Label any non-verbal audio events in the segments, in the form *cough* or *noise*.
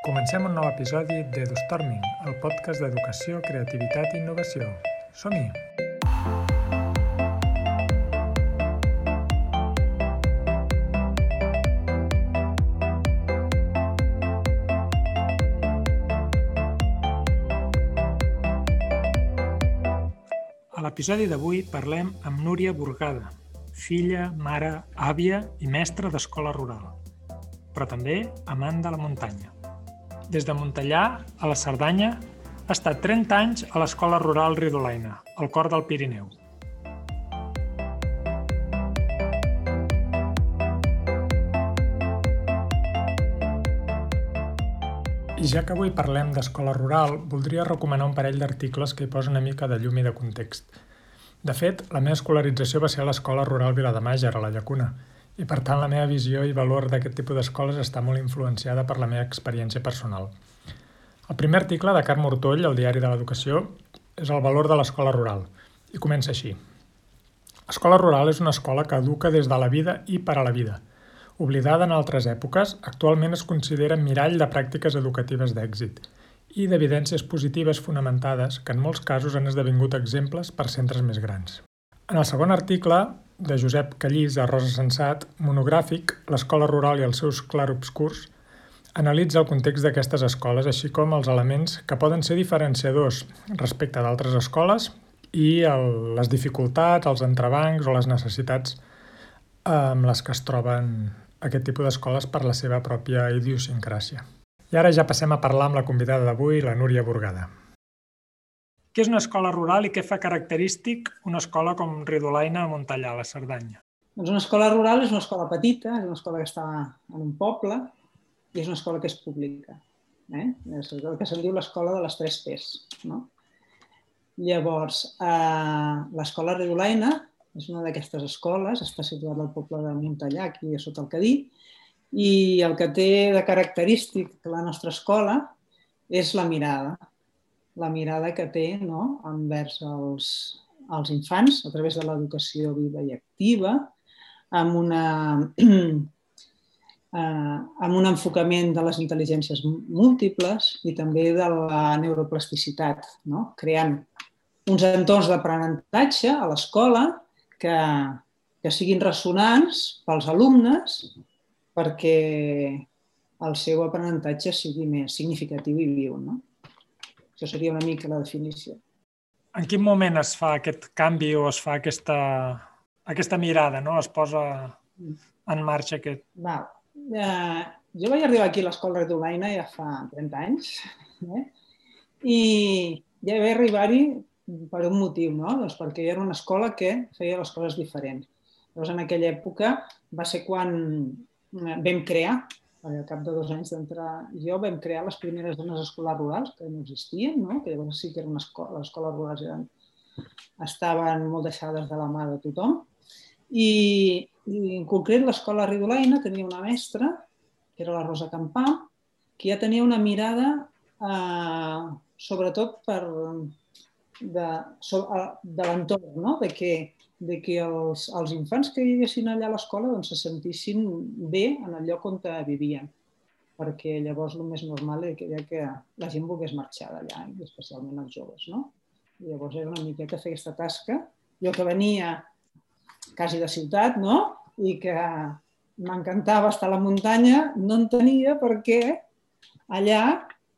Comencem un nou episodi d'EduStorming, el podcast d'educació, creativitat i innovació. Som-hi! A l'episodi d'avui parlem amb Núria Burgada, filla, mare, àvia i mestra d'escola rural, però també amant de la muntanya. Des de Montellà a la Cerdanya, ha estat 30 anys a l'Escola Rural Ridolaina, al cor del Pirineu. I ja que avui parlem d'escola rural, voldria recomanar un parell d'articles que hi posen una mica de llum i de context. De fet, la meva escolarització va ser a l'Escola Rural Vilademàger, a la Llacuna, i per tant la meva visió i valor d'aquest tipus d'escoles està molt influenciada per la meva experiència personal. El primer article de Carme Mortoll, al Diari de l'Educació, és el valor de l'escola rural, i comença així. Escola rural és una escola que educa des de la vida i per a la vida. Oblidada en altres èpoques, actualment es considera mirall de pràctiques educatives d'èxit i d'evidències positives fonamentades que en molts casos han esdevingut exemples per centres més grans. En el segon article, de Josep Callís a Rosa Sensat, monogràfic, l'escola rural i els seus clarobscurs, analitza el context d'aquestes escoles, així com els elements que poden ser diferenciadors respecte d'altres escoles i el, les dificultats, els entrebancs o les necessitats eh, amb les que es troben aquest tipus d'escoles per la seva pròpia idiosincràsia. I ara ja passem a parlar amb la convidada d'avui, la Núria Burgada. Què és una escola rural i què fa característic una escola com Ridolaina a Montellà, a la Cerdanya? Doncs una escola rural és una escola petita, és una escola que està en un poble i és una escola que és pública. Eh? És el que se'n diu l'escola de les tres P's. No? Llavors, eh, l'escola Ridolaina és una d'aquestes escoles, està situada al poble de Montellà, aquí a sota el Cadí, i el que té de característic la nostra escola és la mirada la mirada que té no? envers els, els infants a través de l'educació viva i activa, amb, una, *clears throat* eh, amb un enfocament de les intel·ligències múltiples i també de la neuroplasticitat, no? creant uns entorns d'aprenentatge a l'escola que, que siguin ressonants pels alumnes perquè el seu aprenentatge sigui més significatiu i viu. No? Això seria una mica la definició. En quin moment es fa aquest canvi o es fa aquesta, aquesta mirada, no? Es posa en marxa aquest... Val. Uh, jo vaig arribar aquí a l'escola Redolaina ja fa 30 anys eh? i ja vaig arribar-hi per un motiu, no? Doncs perquè era una escola que feia les coses diferents. Llavors, en aquella època va ser quan vam crear al cap de dos anys d'entrar jo, vam crear les primeres zones escolars rurals, que no existien, no? que llavors sí que era una escola, les escoles rurals eren, estaven molt deixades de la mà de tothom. I, i en concret l'escola Ridolaina tenia una mestra, que era la Rosa Campà, que ja tenia una mirada eh, sobretot per, de, de l'entorn, no? de que de que els, els infants que vivessin allà a l'escola doncs, se sentissin bé en el lloc on vivien perquè llavors el més normal era que la gent volgués marxar d'allà, especialment els joves. No? I llavors era una miqueta fer aquesta tasca. Jo que venia quasi de ciutat, no? i que m'encantava estar a la muntanya, no en tenia perquè allà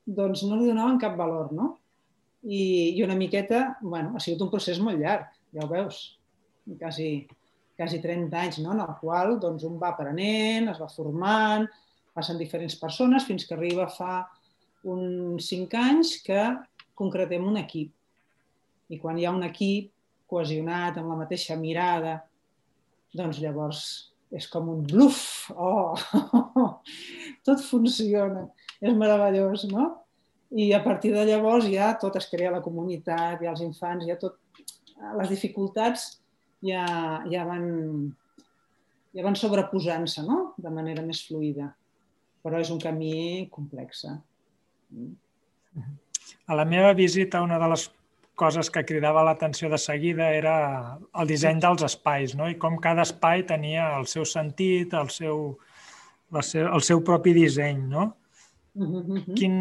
doncs, no li donaven cap valor. No? I, I una miqueta, bueno, ha sigut un procés molt llarg, ja ho veus, quasi, quasi 30 anys, no? en el qual doncs, un va aprenent, es va formant, passen diferents persones fins que arriba fa uns 5 anys que concretem un equip. I quan hi ha un equip cohesionat, amb la mateixa mirada, doncs llavors és com un bluf, oh, *laughs* tot funciona, és meravellós, no? I a partir de llavors ja tot es crea la comunitat, ja els infants, ja tot, les dificultats ja, ja van, ja van sobreposant-se no? de manera més fluida. Però és un camí complex. A la meva visita, una de les coses que cridava l'atenció de seguida era el disseny dels espais, no? i com cada espai tenia el seu sentit, el seu, la seu, el seu propi disseny. No? Mm -hmm. Quin,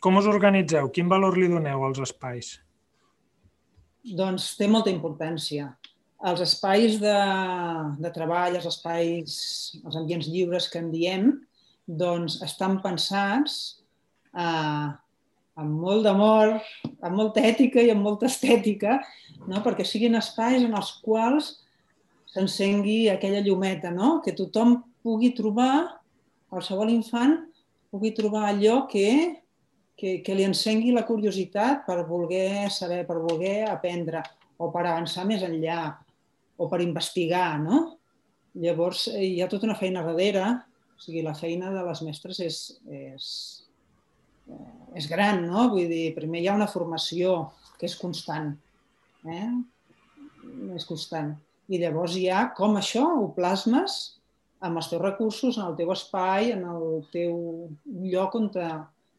com us organitzeu? Quin valor li doneu als espais? Doncs té molta importància. Els espais de, de treball, els espais, els ambients lliures que en diem, doncs estan pensats eh, amb molt d'amor, amb molta ètica i amb molta estètica, no? perquè siguin espais en els quals s'encengui aquella llumeta, no? que tothom pugui trobar, qualsevol infant pugui trobar allò que, que, que li encengui la curiositat per voler saber, per voler aprendre o per avançar més enllà o per investigar, no? Llavors, hi ha tota una feina darrere, o sigui, la feina de les mestres és, és, és gran, no? Vull dir, primer hi ha una formació que és constant, eh? és constant. I llavors hi ha com això ho plasmes amb els teus recursos, en el teu espai, en el teu lloc on, te,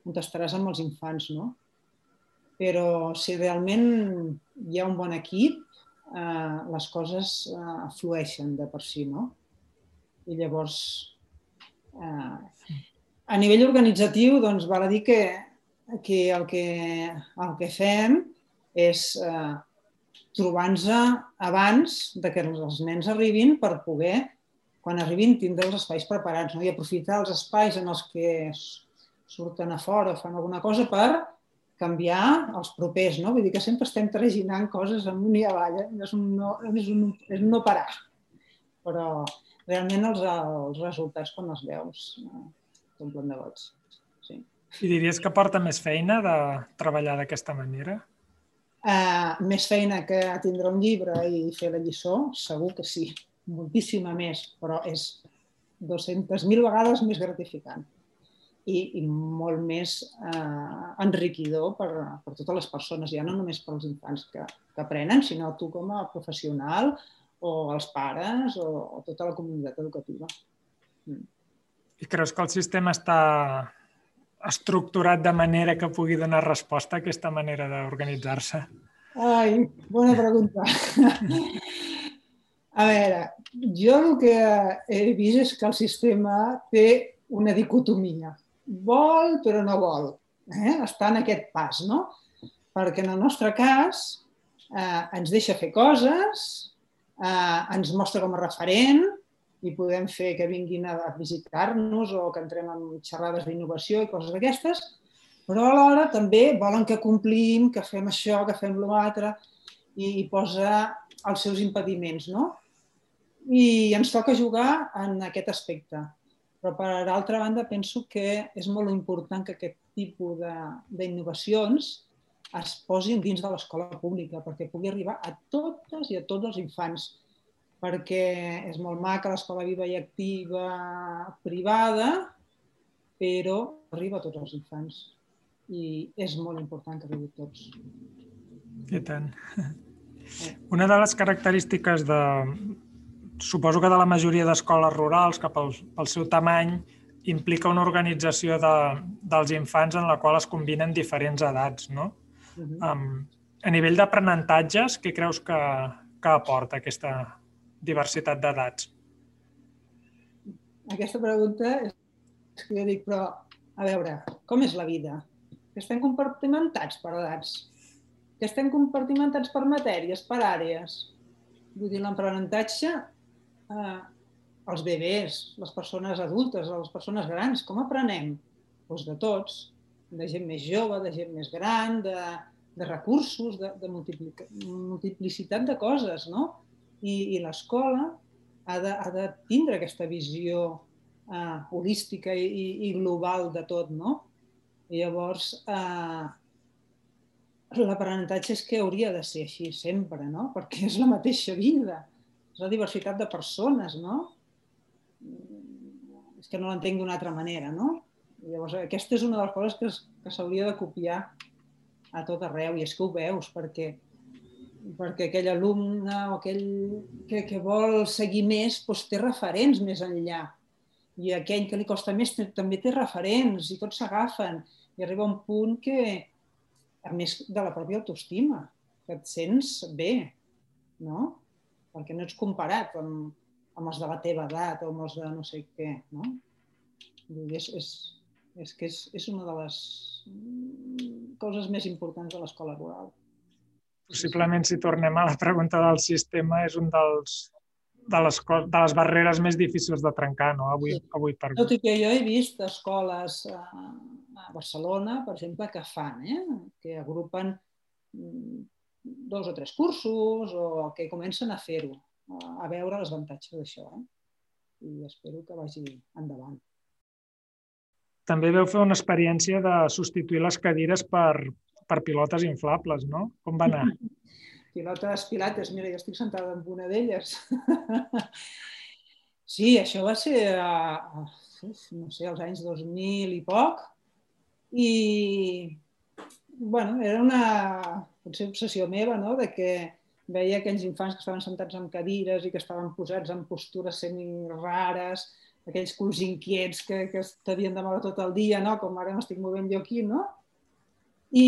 on estaràs amb els infants, no? Però si realment hi ha un bon equip, eh, les coses eh, flueixen de per si, no? I llavors, eh, a nivell organitzatiu, doncs, val a dir que, que, el, que el que fem és eh, trobar-nos abans de que els nens arribin per poder, quan arribin, tindre els espais preparats no? i aprofitar els espais en els que surten a fora o fan alguna cosa per canviar els propers, no? Vull dir que sempre estem traginant coses amunt i avall, eh? és, un no, és, un, és un no parar. Però realment els, els resultats quan els veus eh, s'omplen de goig. Sí. I diries que porta més feina de treballar d'aquesta manera? Uh, més feina que tindre un llibre i fer la lliçó, segur que sí, moltíssima més, però és 200.000 vegades més gratificant i, i molt més eh, enriquidor per, per totes les persones, ja no només pels infants que, que aprenen, sinó tu com a professional o els pares o, o tota la comunitat educativa. Mm. I creus que el sistema està estructurat de manera que pugui donar resposta a aquesta manera d'organitzar-se? Ai, bona pregunta. A veure, jo el que he vist és que el sistema té una dicotomia. Vol, però no vol. Eh? Està en aquest pas, no? Perquè en el nostre cas eh, ens deixa fer coses, eh, ens mostra com a referent, i podem fer que vinguin a visitar-nos o que entrem en xerrades d'innovació i coses d'aquestes, però alhora també volen que complim, que fem això, que fem l'altre, i, i posa els seus impediments, no? I ens toca jugar en aquest aspecte. Però, per altra banda, penso que és molt important que aquest tipus d'innovacions es posin dins de l'escola pública perquè pugui arribar a totes i a tots els infants perquè és molt maca l'escola viva i activa privada, però arriba a tots els infants i és molt important que arribi a tots. I tant. Una de les característiques de, suposo que de la majoria d'escoles rurals, que pel, pel seu tamany implica una organització de, dels infants en la qual es combinen diferents edats, no? Uh -huh. um, a nivell d'aprenentatges, què creus que, que aporta aquesta, diversitat d'edats? Aquesta pregunta és que jo dic, però a veure, com és la vida? Que estem compartimentats per edats, que estem compartimentats per matèries, per àrees. Vull dir, l'aprenentatge, eh, els bebès, les persones adultes, les persones grans, com aprenem? Doncs de tots, de gent més jove, de gent més gran, de, de recursos, de, de multiplicitat de coses, no? i, i l'escola ha, de, ha de tindre aquesta visió eh, holística i, i global de tot, no? I llavors, eh, l'aprenentatge és que hauria de ser així sempre, no? Perquè és la mateixa vida, és la diversitat de persones, no? És que no l'entenc d'una altra manera, no? Llavors, aquesta és una de les coses que, que s'hauria de copiar a tot arreu, i és que ho veus, perquè perquè aquell alumne o aquell que, que vol seguir més doncs té referents més enllà. I aquell que li costa més també té referents i tots s'agafen. I arriba un punt que, a més de la pròpia autoestima, que et sents bé, no? Perquè no ets comparat amb, amb els de la teva edat o amb els de no sé què, no? És, és, És que és, és una de les coses més importants de l'escola rural. Possiblement, si tornem a la pregunta del sistema, és un dels, de les, de les barreres més difícils de trencar, no? Avui, sí. avui per Tot i que jo he vist escoles a, a Barcelona, per exemple, que fan, eh? que agrupen mm, dos o tres cursos o que comencen a fer-ho, a veure els avantatges d'això. Eh? I espero que vagi endavant. També veu fer una experiència de substituir les cadires per, per pilotes inflables, no? Com va anar? *laughs* Pilotes pilates, mira, jo estic sentada en una d'elles. *laughs* sí, això va ser, a, no sé, als anys 2000 i poc. I, bueno, era una potser obsessió meva, no?, de que veia aquells infants que estaven sentats en cadires i que estaven posats en postures semi-rares, aquells culs inquiets que, que t'havien de moure tot el dia, no? com ara m'estic movent jo aquí, no? I,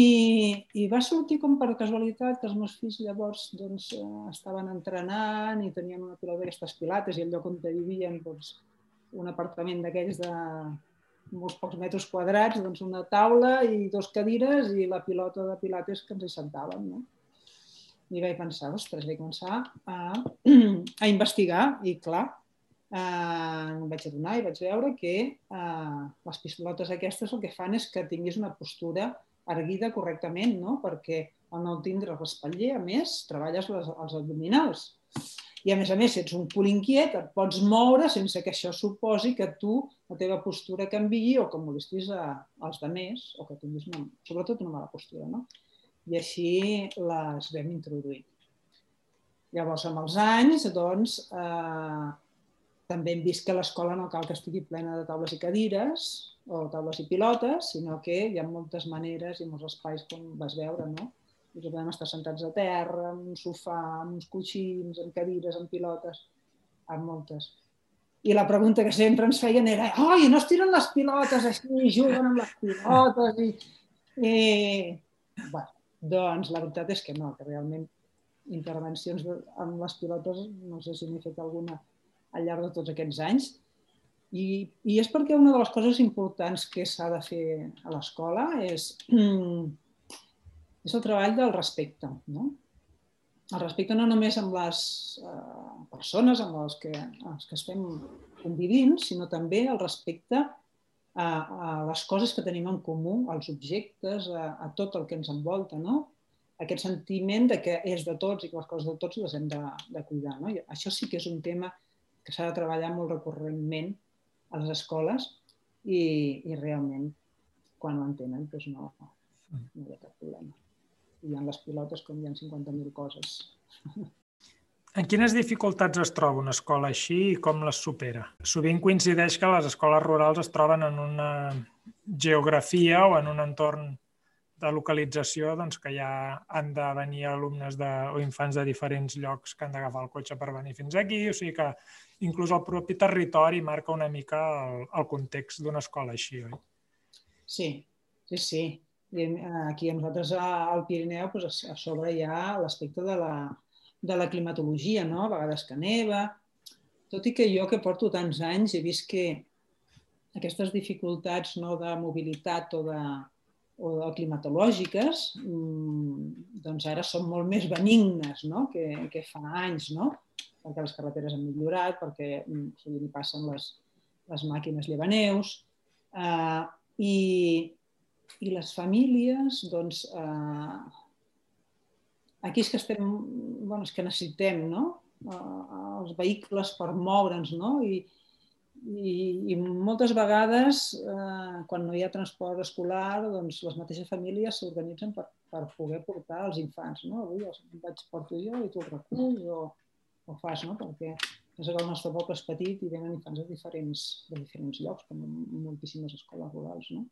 I va sortir com per casualitat que els meus fills llavors doncs, eh, estaven entrenant i tenien una pilota d'aquestes pilates i el lloc on vivien doncs, un apartament d'aquells de molts pocs metres quadrats, doncs una taula i dos cadires i la pilota de pilates que ens hi sentàvem. No? I vaig pensar, ostres, vaig començar a, a investigar i clar, eh, em vaig adonar i vaig veure que eh, les pistoletes aquestes el que fan és que tinguis una postura erguida correctament, no? perquè al no tindre respatller, a més, treballes les, els abdominals. I a més a més, si ets un cul inquiet, et pots moure sense que això suposi que tu, la teva postura canviï o que molestis a, als demés o que tinguis una, sobretot una mala postura. No? I així les vam introduir. Llavors, amb els anys, doncs, eh, també hem vist que l'escola no cal que estigui plena de taules i cadires o taules i pilotes, sinó que hi ha moltes maneres i molts espais, com vas veure, no? I podem estar sentats a terra, en un sofà, en uns coixins, en cadires, en pilotes, en moltes. I la pregunta que sempre ens feien era oi, no es tiren les pilotes així, juguen amb les pilotes i... i... Bueno, doncs la veritat és que no, que realment intervencions amb les pilotes, no sé si n'he fet alguna al llarg de tots aquests anys. I, I és perquè una de les coses importants que s'ha de fer a l'escola és, *clears throat* és el treball del respecte. No? El respecte no només amb les eh, persones amb les que, les que estem convivint, sinó també el respecte a, a les coses que tenim en comú, als objectes, a, a tot el que ens envolta, no? Aquest sentiment de que és de tots i que les coses de tots les hem de, de cuidar. No? I això sí que és un tema que s'ha de treballar molt recurrentment a les escoles i, i realment quan ho entenen doncs no, no hi ha cap problema. Hi ha les pilotes com hi ha 50.000 coses. En quines dificultats es troba una escola així i com les supera? Sovint coincideix que les escoles rurals es troben en una geografia o en un entorn de localització doncs, que ja han de venir alumnes de, o infants de diferents llocs que han d'agafar el cotxe per venir fins aquí, o sigui que inclús el propi territori marca una mica el, el context d'una escola així, oi? Sí, sí, sí. I aquí a nosaltres al Pirineu doncs, a sobre hi ha l'aspecte de, la, de la climatologia, no? a vegades que neva, tot i que jo que porto tants anys he vist que aquestes dificultats no, de mobilitat o de, o de climatològiques mm, doncs ara són molt més benignes no? que, que fa anys. No? perquè les carreteres han millorat, perquè mm, sovint hi passen les, les màquines llevaneus, eh, i, i les famílies, doncs, eh, aquí és que estem, bueno, és que necessitem, no? Eh, els vehicles per moure'ns, no? I, i, i moltes vegades, eh, quan no hi ha transport escolar, doncs les mateixes famílies s'organitzen per, per poder portar els infants. No? Avui els vaig porto jo i tu el reculls, o, ho fas, no? perquè és que el nostre poble és petit i venen infants de diferents, de diferents llocs, com moltíssimes escoles rurals. No?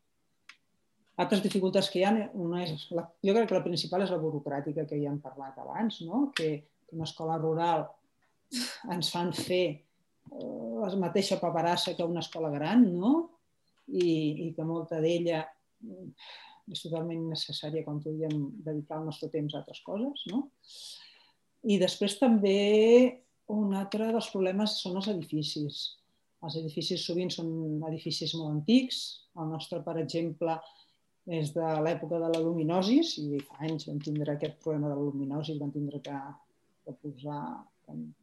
Altres dificultats que hi ha, una és, la, jo crec que la principal és la burocràtica que ja hem parlat abans, no? que, que una escola rural ens fan fer eh, la mateixa paperassa que una escola gran, no? I, i que molta d'ella mm, és totalment necessària quan podríem dedicar el nostre temps a altres coses. No? I després també un altre dels problemes són els edificis. Els edificis sovint són edificis molt antics. El nostre, per exemple, és de l'època de la luminosis i fa anys vam tindre aquest problema de la luminosis, vam tindre que, que posar,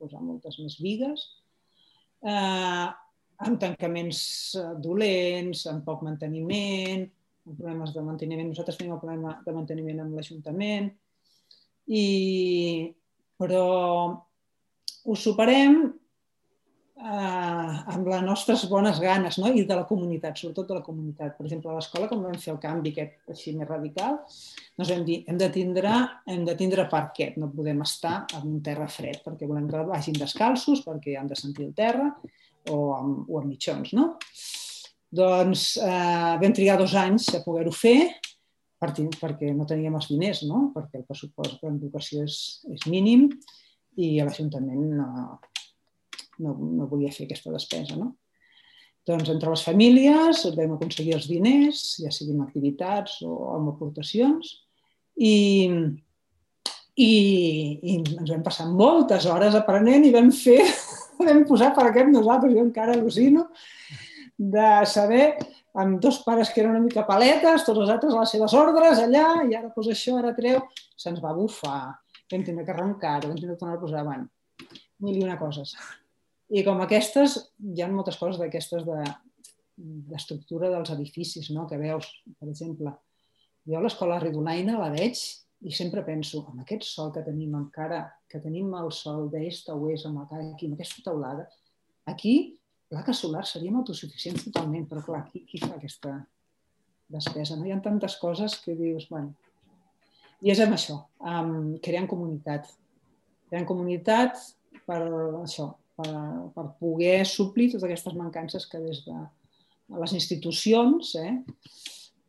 posar moltes més vigues. Eh, amb tancaments dolents, amb poc manteniment, amb problemes de manteniment. Nosaltres tenim el problema de manteniment amb l'Ajuntament, i, però ho superem eh, amb les nostres bones ganes no? i de la comunitat, sobretot de la comunitat. Per exemple, a l'escola, quan vam fer el canvi aquest així més radical, doncs vam dir hem de tindre, hem de tindre parquet, no podem estar en un terra fred, perquè volem que vagin descalços, perquè han de sentir el terra o amb, o amb mitjons. No? Doncs eh, vam trigar dos anys a poder-ho fer, perquè no teníem els diners, no? perquè el pressupost d'educació és, és mínim i l'Ajuntament no, no, no volia fer aquesta despesa. No? Doncs entre les famílies vam aconseguir els diners, ja sigui amb activitats o amb aportacions, i, i, i ens vam passar moltes hores aprenent i vam fer, *laughs* vam posar per aquest nosaltres, jo encara al·lucino, de saber amb dos pares que eren una mica paletes, tots els altres a les seves ordres, allà, i ara posa això, ara treu, se'ns va bufar, vam tindre que arrencar, vam tindre que tornar a posar davant. Mil i una coses. I com aquestes, hi ha moltes coses d'aquestes d'estructura de, dels edificis, no? que veus, per exemple, jo l'escola Ridolaina la veig i sempre penso, amb aquest sol que tenim encara, que tenim el sol d'est a oest, amb, aquí, amb aquesta teulada, aquí plaques solars seríem autosuficients totalment, però clar, qui fa aquesta despesa? No? Hi ha tantes coses que dius, bueno... I és amb això, um, creant comunitat. Creant comunitat per això, per, per poder suplir totes aquestes mancances que des de les institucions, eh,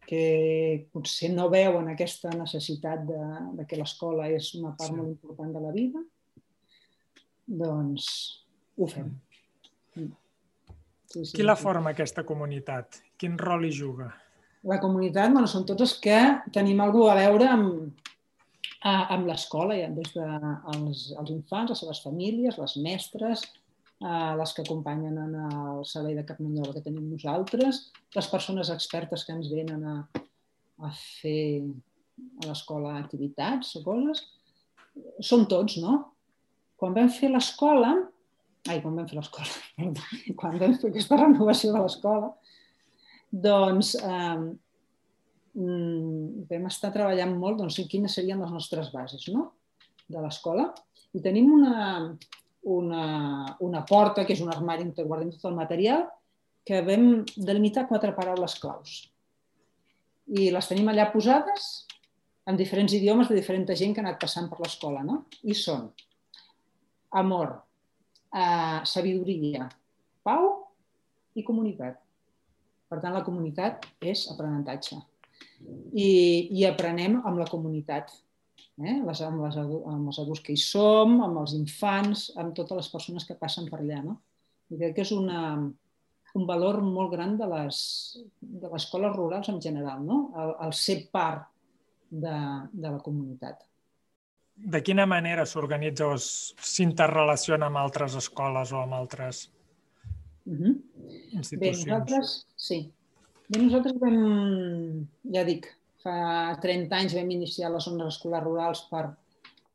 que potser no veuen aquesta necessitat de, de que l'escola és una part sí. molt important de la vida, doncs ho fem. Mm. Sí, sí, Qui la forma, aquesta comunitat? Quin rol hi juga? La comunitat bueno, són tots els que tenim alguna a veure amb, amb l'escola, ja, des dels de els infants, les seves famílies, les mestres, eh, les que acompanyen en el servei de Capmanyola que tenim nosaltres, les persones expertes que ens venen a, a fer a l'escola activitats o coses, són tots, no? Quan vam fer l'escola, ai, quan vam fer l'escola, *laughs* quan vam fer aquesta renovació de l'escola, doncs eh, vam estar treballant molt doncs, quines serien les nostres bases no? de l'escola. I tenim una, una, una porta, que és un armari on guardem tot el material, que vam delimitar quatre paraules claus. I les tenim allà posades en diferents idiomes de diferent gent que ha anat passant per l'escola. No? I són amor, eh, sabidoria, pau i comunitat. Per tant, la comunitat és aprenentatge i, i aprenem amb la comunitat, eh? les, amb, les, amb els adults que hi som, amb els infants, amb totes les persones que passen per allà. No? I crec que és una, un valor molt gran de les, de les escoles rurals en general, no? el, el ser part de, de la comunitat. De quina manera s'organitza o s'interrelaciona amb altres escoles o amb altres uh -huh. institucions? Bé, nosaltres, sí, Bé, nosaltres vam, ja dic, fa 30 anys vam iniciar les zones escolars rurals per,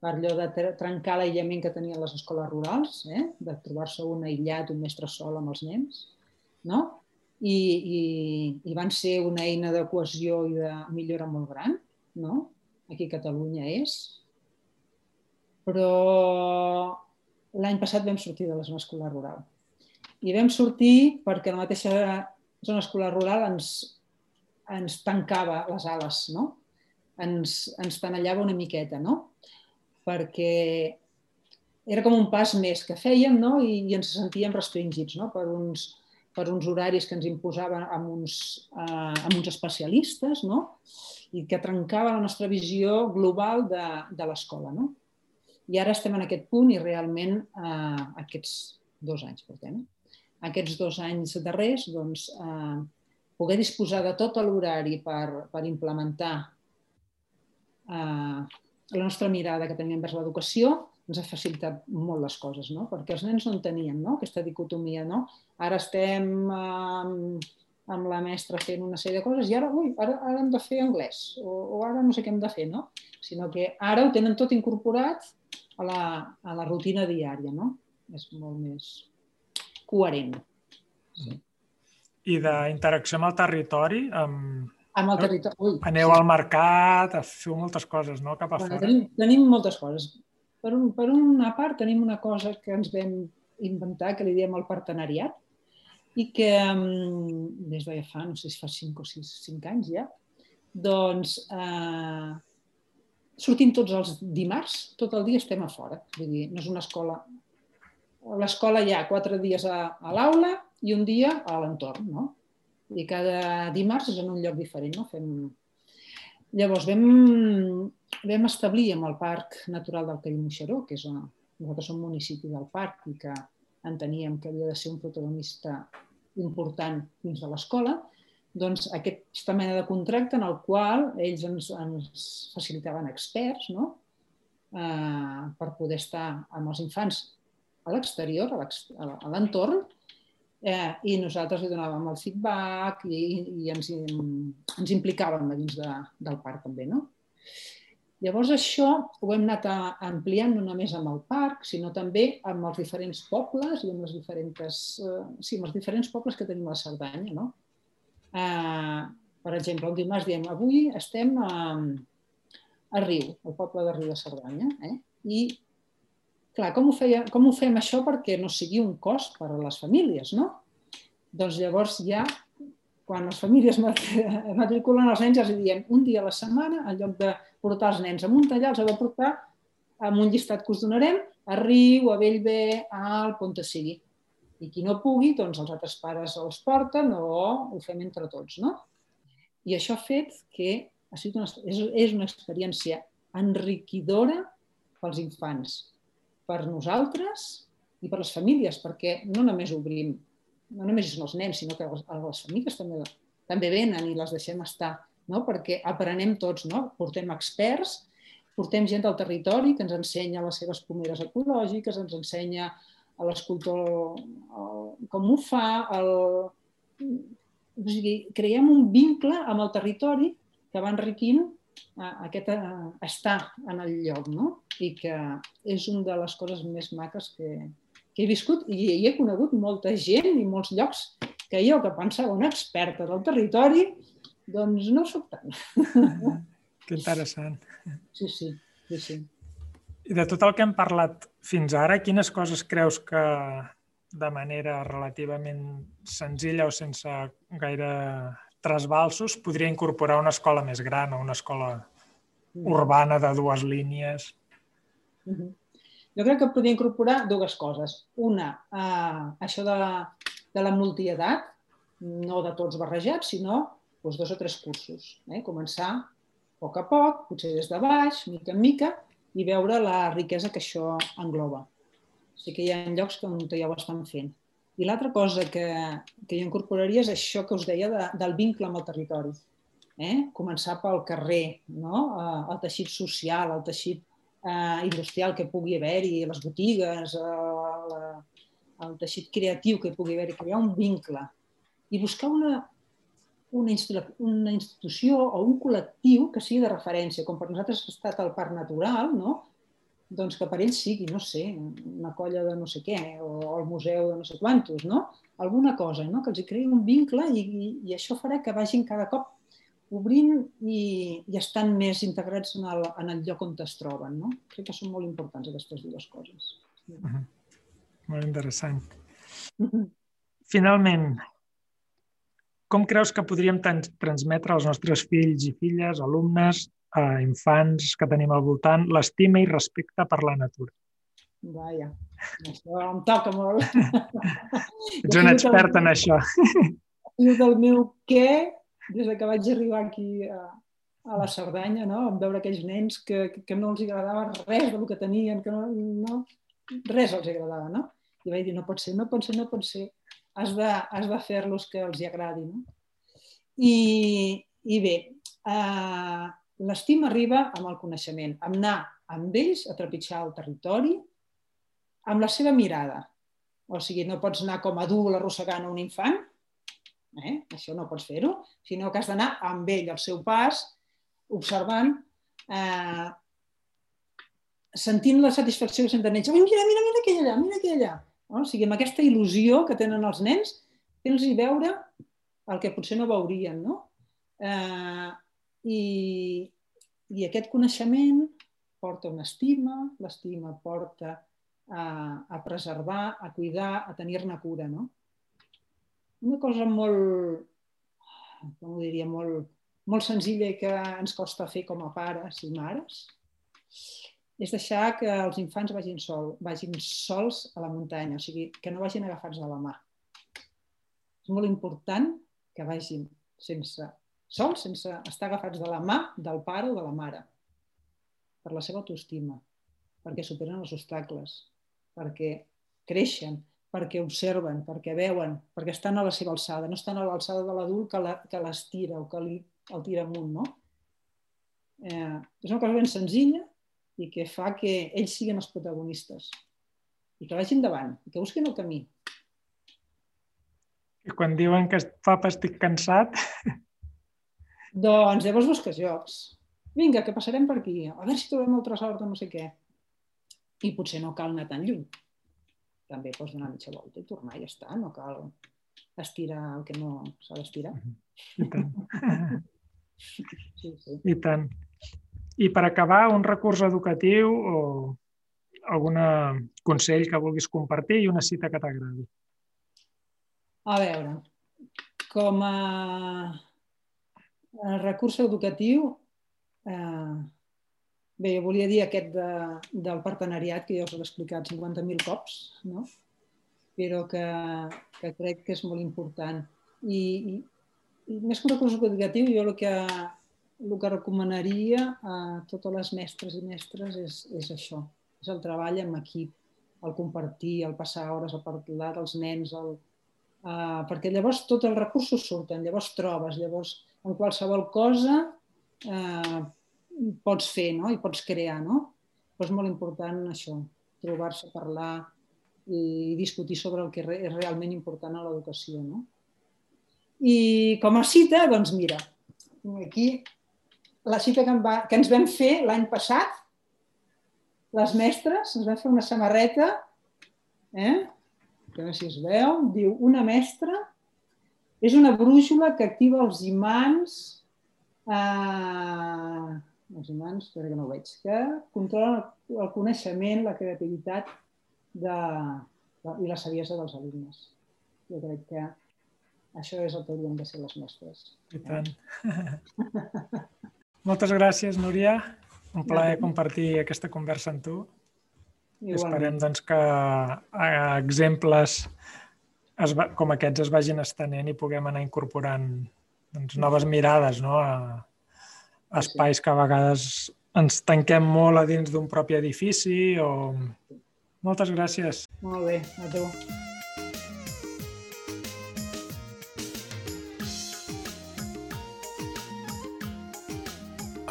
per allò de trencar l'aïllament que tenien les escoles rurals, eh? de trobar-se un aïllat, un mestre sol amb els nens, no? I, i, i van ser una eina de cohesió i de millora molt gran, no? Aquí a Catalunya és. Però l'any passat vam sortir de la zona escolar rural. I vam sortir perquè la mateixa zona escolar rural ens, ens tancava les ales, no? ens, ens tanallava una miqueta, no? perquè era com un pas més que fèiem no? I, i ens sentíem restringits no? per, uns, per uns horaris que ens imposaven amb uns, eh, amb uns especialistes no? i que trencava la nostra visió global de, de l'escola. No? I ara estem en aquest punt i realment eh, aquests dos anys portem. Eh? aquests dos anys darrers doncs, eh, poder disposar de tot l'horari per, per implementar eh, la nostra mirada que tenim vers l'educació ens ha facilitat molt les coses, no? perquè els nens no en tenien no? aquesta dicotomia. No? Ara estem eh, amb la mestra fent una sèrie de coses i ara, ui, ara, ara hem de fer anglès o, o ara no sé què hem de fer, no? sinó que ara ho tenen tot incorporat a la, a la rutina diària. No? És molt més coherent. Sí. I d'interacció amb el territori, amb, amb el territori. Ui, Aneu sí. al mercat, feu moltes coses, no? Cap a bueno, fora. Tenim, tenim moltes coses per, un, per una part tenim una cosa que ens vam inventar, que li diem el partenariat, i que mm, des de fa, no sé si fa 5 o 6, 5 anys ja, doncs eh, sortim tots els dimarts, tot el dia estem a fora. Vull dir, no és una escola... A l'escola hi ha quatre dies a, a l'aula i un dia a l'entorn, no? I cada dimarts és en un lloc diferent, no? Fem... Llavors vam, vam establir amb el Parc Natural del Cadí Moixeró, que és una, nosaltres som municipi del parc i que enteníem que havia de ser un protagonista important dins de l'escola, doncs aquesta mena de contracte en el qual ells ens, ens facilitaven experts no? eh, per poder estar amb els infants a l'exterior, a l'entorn, eh, i nosaltres li donàvem el feedback i, i ens, ens implicàvem dins de, del parc també. No? Llavors això ho hem anat ampliant no només amb el parc, sinó també amb els diferents pobles i amb les diferents, eh, sí, amb els diferents pobles que tenim a la Cerdanya. No? Eh, per exemple, un dimarts diem avui estem a, a Riu, al poble de Riu de Cerdanya. Eh? I clar, com ho, feia, com ho fem això perquè no sigui un cost per a les famílies, no? Doncs llavors ja quan les famílies *laughs* matriculen els nens els diem un dia a la setmana, en lloc de portar els nens a Montellà, els heu de portar amb un llistat que us donarem a Riu, a Bellver, al Ponte sigui. I qui no pugui, doncs els altres pares els porten o ho fem entre tots. No? I això ha fet que ha sigut una, és, és una experiència enriquidora pels infants, per nosaltres i per les famílies, perquè no només obrim no només són els nens, sinó que les famílies també, també venen i les deixem estar, no? perquè aprenem tots, no? portem experts, portem gent del territori que ens ensenya les seves pomeres ecològiques, ens ensenya a l'escultor com ho fa, el... o sigui, creiem un vincle amb el territori que va enriquint aquest estar en el lloc, no? I que és una de les coses més maques que, que he viscut i hi he conegut molta gent i molts llocs que jo, que pensava una experta del territori, doncs no sóc tant. Que interessant. Sí, sí, sí, sí. I de tot el que hem parlat fins ara, quines coses creus que de manera relativament senzilla o sense gaire trasbalsos podria incorporar una escola més gran o una escola mm. urbana de dues línies? Mm -hmm. Jo crec que podria incorporar dues coses. Una, eh, això de la, de la multiedat, no de tots barrejats, sinó doncs, dos o tres cursos. Eh? Començar a poc a poc, potser des de baix, mica en mica, i veure la riquesa que això engloba. Sí que hi ha llocs on ja ho estan fent. I l'altra cosa que, que jo incorporaria és això que us deia de, del vincle amb el territori. Eh? Començar pel carrer, no? Eh, el teixit social, el teixit eh, industrial que pugui haver-hi, les botigues, eh, la, el teixit creatiu que pugui haver-hi, crear un vincle i buscar una, una, una institució o un col·lectiu que sigui de referència, com per nosaltres ha estat el Parc Natural, no? Doncs que per ells sigui, no sé, una colla de no sé què, o el museu de no sé quantos, no? Alguna cosa, no? que els hi creï un vincle i, i, i això farà que vagin cada cop obrint i, i estan més integrats en el, en el lloc on es troben. No? Crec que són molt importants aquestes dues coses. Uh -huh. Molt interessant. Uh -huh. Finalment, com creus que podríem transmetre als nostres fills i filles, alumnes, a infants que tenim al voltant, l'estima i respecte per la natura? Vaja, això em toca molt. *laughs* Ets un expert en això. *laughs* I del meu què des que vaig arribar aquí a, a la Cerdanya, no? Vam veure aquells nens que, que no els agradava res del que tenien, que no, no, res els agradava, no? I vaig dir, no pot ser, no pot ser, no pot ser. Has de, has de fer-los que els hi agradi, no? I, i bé, eh, l'estima arriba amb el coneixement, amb anar amb ells a trepitjar el territori amb la seva mirada. O sigui, no pots anar com a adult arrossegant un infant, eh? això no pots fer-ho, sinó que has d'anar amb ell al seu pas, observant, eh, sentint la satisfacció que senten ells. Mira, mira, mira aquell allà, mira aquell allà. No? O sigui, amb aquesta il·lusió que tenen els nens, tens-hi veure el que potser no veurien, no? Eh, i, I aquest coneixement porta una estima, l'estima porta a, a preservar, a cuidar, a tenir-ne cura, no? Una cosa molt, com ho diria, molt, molt senzilla i que ens costa fer com a pares i mares, és deixar que els infants vagin, sol, vagin sols a la muntanya, o sigui, que no vagin agafats de la mà. És molt important que vagin sense, sols, sense estar agafats de la mà del pare o de la mare, per la seva autoestima, perquè superen els obstacles, perquè creixen, perquè observen, perquè veuen, perquè estan a la seva alçada, no estan a l'alçada de l'adult que, la, que l'estira o que li, el tira amunt, no? Eh, és una cosa ben senzilla i que fa que ells siguin els protagonistes. I que vagin endavant, i que busquin el camí. I quan diuen que papa estic cansat... *laughs* Doncs llavors busques jocs. Vinga, que passarem per aquí. A veure si trobem el tresor de no sé què i potser no cal anar tan lluny. També pots donar mitja volta i tornar i ja està, no cal estirar el que no s'ha d'estirar. I tant. *laughs* sí, sí. I tant. I per acabar, un recurs educatiu o algun consell que vulguis compartir i una cita que t'agradi. A veure, com a recurs educatiu, eh, Bé, jo volia dir aquest de, del partenariat, que ja us he explicat 50.000 cops, no? però que, que crec que és molt important. I, i, i més que un recurs educatiu, jo el que, el que recomanaria a totes les mestres i mestres és, és això, és el treball en equip, el compartir, el passar hores a parlar dels nens, el, uh, perquè llavors tots els recursos surten, llavors trobes, llavors en qualsevol cosa uh, pots fer no? i pots crear. No? Però és molt important això, trobar-se, parlar i discutir sobre el que és realment important a l'educació. No? I com a cita, doncs mira, aquí la cita que, em va, que ens vam fer l'any passat, les mestres, ens vam fer una samarreta, eh? que no sé si es veu, diu, una mestra és una brúixola que activa els imants eh, els humans, crec que no ho veig, que controlen el coneixement, la creativitat de, de, i la saviesa dels alumnes. Jo crec que això és el que haurien de ser les mestres. I tant. *laughs* Moltes gràcies, Núria. Un plaer compartir aquesta conversa amb tu. Igualment. Esperem doncs, que exemples es va, com aquests es vagin estenent i puguem anar incorporant doncs, noves mirades no? a, espais que a vegades ens tanquem molt a dins d'un propi edifici o... Moltes gràcies. Molt bé, a tu.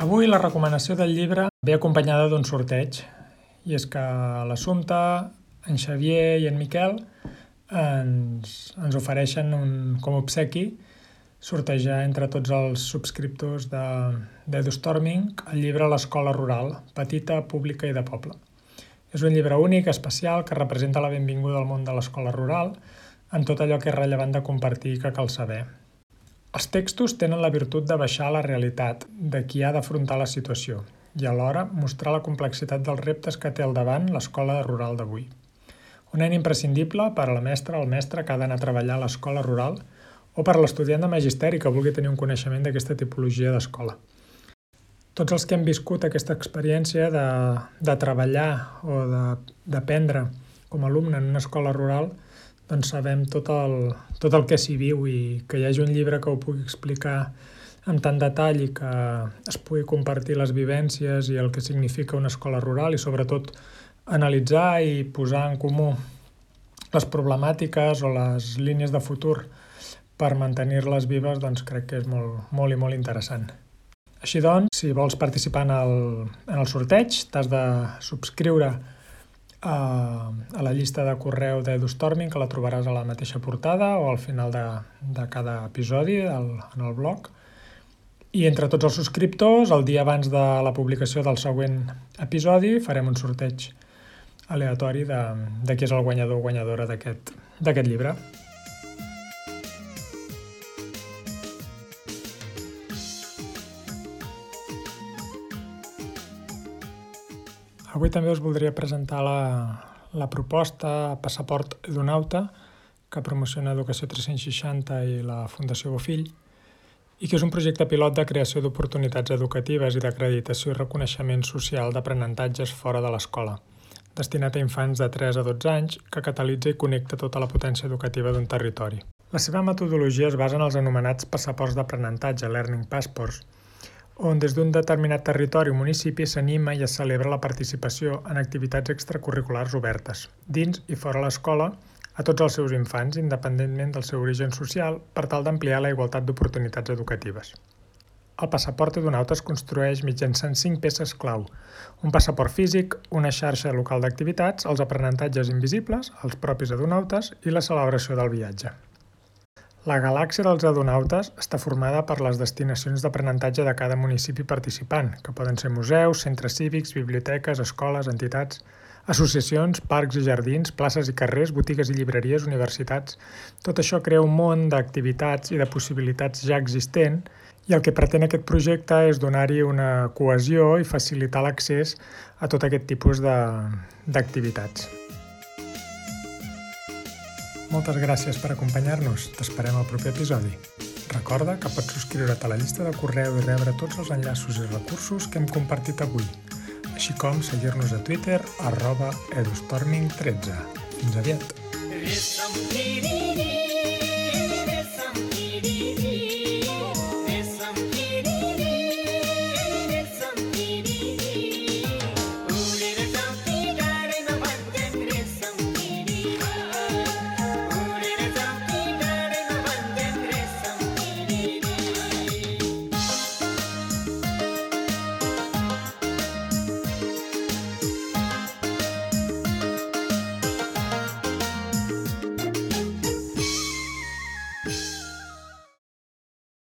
Avui la recomanació del llibre ve acompanyada d'un sorteig i és que l'Assumpte, en Xavier i en Miquel ens, ens ofereixen un, com a obsequi sortejar entre tots els subscriptors d'EduStorming el llibre L'escola rural, petita, pública i de poble. És un llibre únic, especial, que representa la benvinguda al món de l'escola rural en tot allò que és rellevant de compartir i que cal saber. Els textos tenen la virtut de baixar la realitat de qui ha d'afrontar la situació i alhora mostrar la complexitat dels reptes que té al davant l'escola rural d'avui. Un eina imprescindible per a la mestra o el mestre que ha d'anar a treballar a l'escola rural – o per a l'estudiant de magisteri que vulgui tenir un coneixement d'aquesta tipologia d'escola. Tots els que hem viscut aquesta experiència de, de treballar o d'aprendre com a alumne en una escola rural, doncs sabem tot el, tot el que s'hi viu i que hi hagi un llibre que ho pugui explicar amb tant detall i que es pugui compartir les vivències i el que significa una escola rural i sobretot analitzar i posar en comú les problemàtiques o les línies de futur per mantenir-les vives doncs crec que és molt, molt i molt interessant. Així doncs, si vols participar en el, en el sorteig, t'has de subscriure a, a la llista de correu d'EduStorming, que la trobaràs a la mateixa portada o al final de, de cada episodi al, en el blog. I entre tots els subscriptors, el dia abans de la publicació del següent episodi, farem un sorteig aleatori de, de qui és el guanyador o guanyadora d'aquest llibre. Avui també us voldria presentar la, la proposta Passaport Edunauta, que promociona Educació 360 i la Fundació Bofill, i que és un projecte pilot de creació d'oportunitats educatives i d'acreditació i reconeixement social d'aprenentatges fora de l'escola, destinat a infants de 3 a 12 anys que catalitza i connecta tota la potència educativa d'un territori. La seva metodologia es basa en els anomenats passaports d'aprenentatge, Learning Passports, on des d'un determinat territori o municipi s'anima i es celebra la participació en activitats extracurriculars obertes, dins i fora l'escola, a tots els seus infants, independentment del seu origen social, per tal d'ampliar la igualtat d'oportunitats educatives. El passaport Edunauta es construeix mitjançant cinc peces clau. Un passaport físic, una xarxa local d'activitats, els aprenentatges invisibles, els propis adonautes i la celebració del viatge. La galàxia dels adonautes està formada per les destinacions d'aprenentatge de cada municipi participant, que poden ser museus, centres cívics, biblioteques, escoles, entitats, associacions, parcs i jardins, places i carrers, botigues i llibreries, universitats... Tot això crea un món d'activitats i de possibilitats ja existent i el que pretén aquest projecte és donar-hi una cohesió i facilitar l'accés a tot aquest tipus d'activitats. Moltes gràcies per acompanyar-nos. T'esperem al proper episodi. Recorda que pots subscriure't a la llista de correu i rebre tots els enllaços i recursos que hem compartit avui, així com seguir-nos a Twitter arroba edustorming13. Fins aviat!